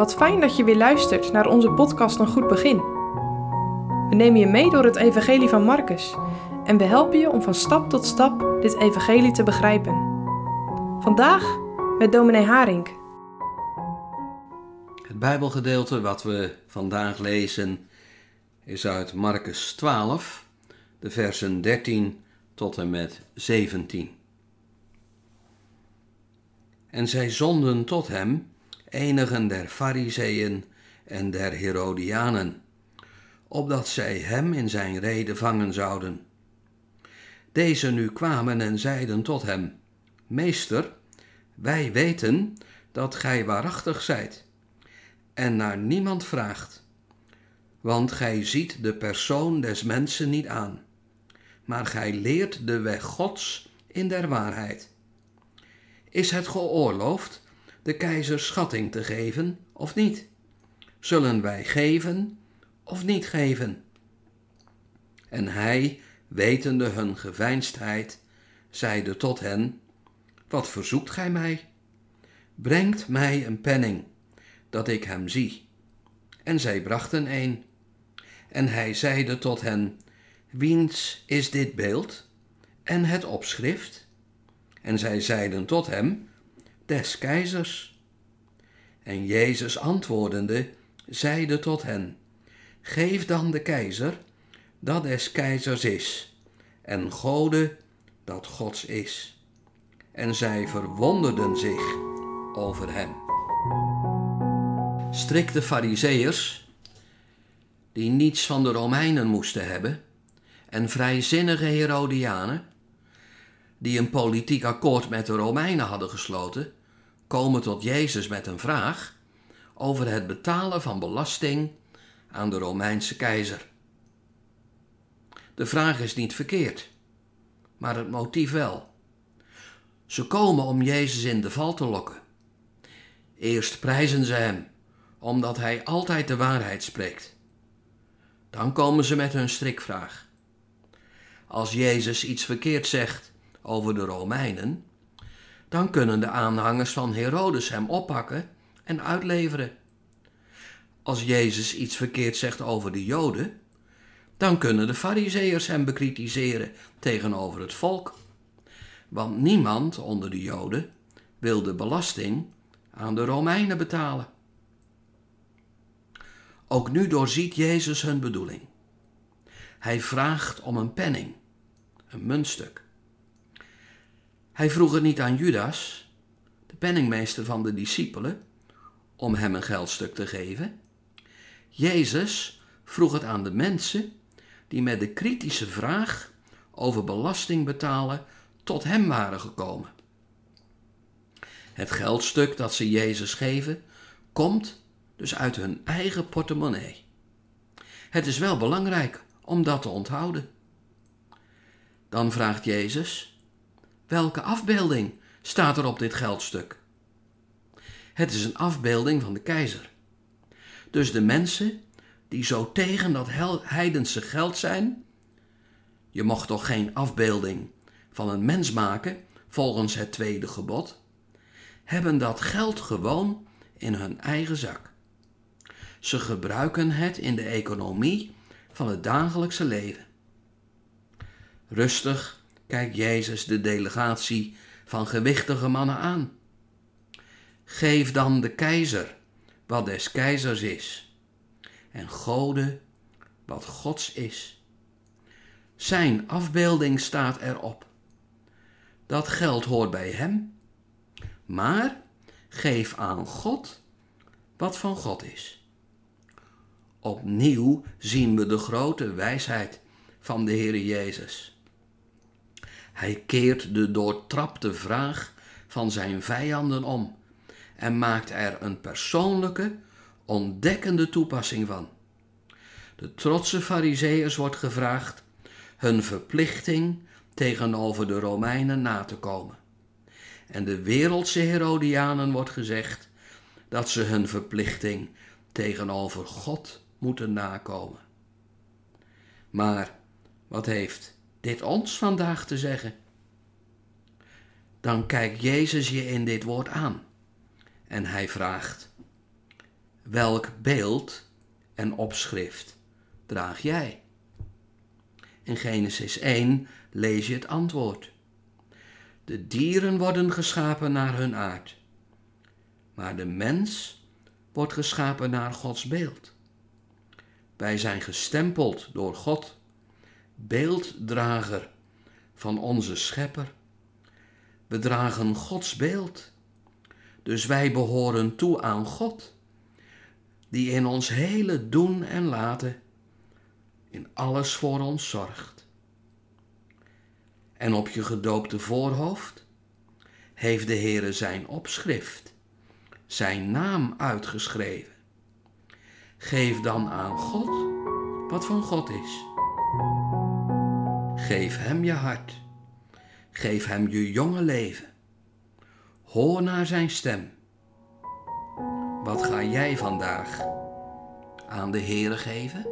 Wat fijn dat je weer luistert naar onze podcast Een Goed Begin. We nemen je mee door het Evangelie van Marcus en we helpen je om van stap tot stap dit Evangelie te begrijpen. Vandaag met dominee Haring. Het Bijbelgedeelte wat we vandaag lezen is uit Marcus 12, de versen 13 tot en met 17. En zij zonden tot hem enigen der Fariseeën en der Herodianen, opdat zij hem in zijn reden vangen zouden. Deze nu kwamen en zeiden tot hem: Meester, wij weten dat gij waarachtig zijt en naar niemand vraagt, want gij ziet de persoon des mensen niet aan, maar gij leert de weg Gods in der waarheid. Is het geoorloofd de keizer schatting te geven of niet? Zullen wij geven of niet geven? En hij, wetende hun geveinsdheid, zeide tot hen: Wat verzoekt gij mij? Brengt mij een penning, dat ik hem zie. En zij brachten een. En hij zeide tot hen: Wiens is dit beeld en het opschrift? En zij zeiden tot hem: Des keizers. En Jezus antwoordende, zeide tot hen: Geef dan de keizer dat des keizers is, en Gode dat Gods is. En zij verwonderden zich over hem. Strikte fariseërs, die niets van de Romeinen moesten hebben, en vrijzinnige Herodianen, die een politiek akkoord met de Romeinen hadden gesloten, komen tot Jezus met een vraag over het betalen van belasting aan de Romeinse keizer. De vraag is niet verkeerd, maar het motief wel. Ze komen om Jezus in de val te lokken. Eerst prijzen ze hem, omdat hij altijd de waarheid spreekt. Dan komen ze met hun strikvraag. Als Jezus iets verkeerd zegt over de Romeinen, dan kunnen de aanhangers van Herodes hem oppakken en uitleveren. Als Jezus iets verkeerd zegt over de Joden, dan kunnen de Fariseërs hem bekritiseren tegenover het volk. Want niemand onder de Joden wil de belasting aan de Romeinen betalen. Ook nu doorziet Jezus hun bedoeling. Hij vraagt om een penning, een muntstuk. Hij vroeg het niet aan Judas, de penningmeester van de discipelen, om hem een geldstuk te geven. Jezus vroeg het aan de mensen die met de kritische vraag over belasting betalen tot hem waren gekomen. Het geldstuk dat ze Jezus geven komt dus uit hun eigen portemonnee. Het is wel belangrijk om dat te onthouden. Dan vraagt Jezus: Welke afbeelding staat er op dit geldstuk? Het is een afbeelding van de keizer. Dus de mensen die zo tegen dat heidense geld zijn, je mocht toch geen afbeelding van een mens maken volgens het tweede gebod, hebben dat geld gewoon in hun eigen zak. Ze gebruiken het in de economie van het dagelijkse leven. Rustig kijkt Jezus de delegatie van gewichtige mannen aan. Geef dan de keizer wat des keizers is, en Gode wat Gods is. Zijn afbeelding staat erop. Dat geld hoort bij hem, maar geef aan God wat van God is. Opnieuw zien we de grote wijsheid van de Heer Jezus. Hij keert de doortrapte vraag van zijn vijanden om en maakt er een persoonlijke, ontdekkende toepassing van. De trotse Fariseërs wordt gevraagd hun verplichting tegenover de Romeinen na te komen. En de wereldse Herodianen wordt gezegd dat ze hun verplichting tegenover God moeten nakomen. Maar wat heeft dit ons vandaag te zeggen? Dan kijkt Jezus je in dit woord aan en hij vraagt: welk beeld en opschrift draag jij? In Genesis 1 lees je het antwoord. De dieren worden geschapen naar hun aard, maar de mens wordt geschapen naar Gods beeld. Wij zijn gestempeld door God, beelddrager van onze Schepper. We dragen Gods beeld, dus wij behoren toe aan God, die in ons hele doen en laten in alles voor ons zorgt. En op je gedoopte voorhoofd heeft de Heere zijn opschrift, zijn naam uitgeschreven. Geef dan aan God wat van God is. Geef Hem je hart. Geef Hem je jonge leven. Hoor naar Zijn stem. Wat ga jij vandaag aan de Heere geven?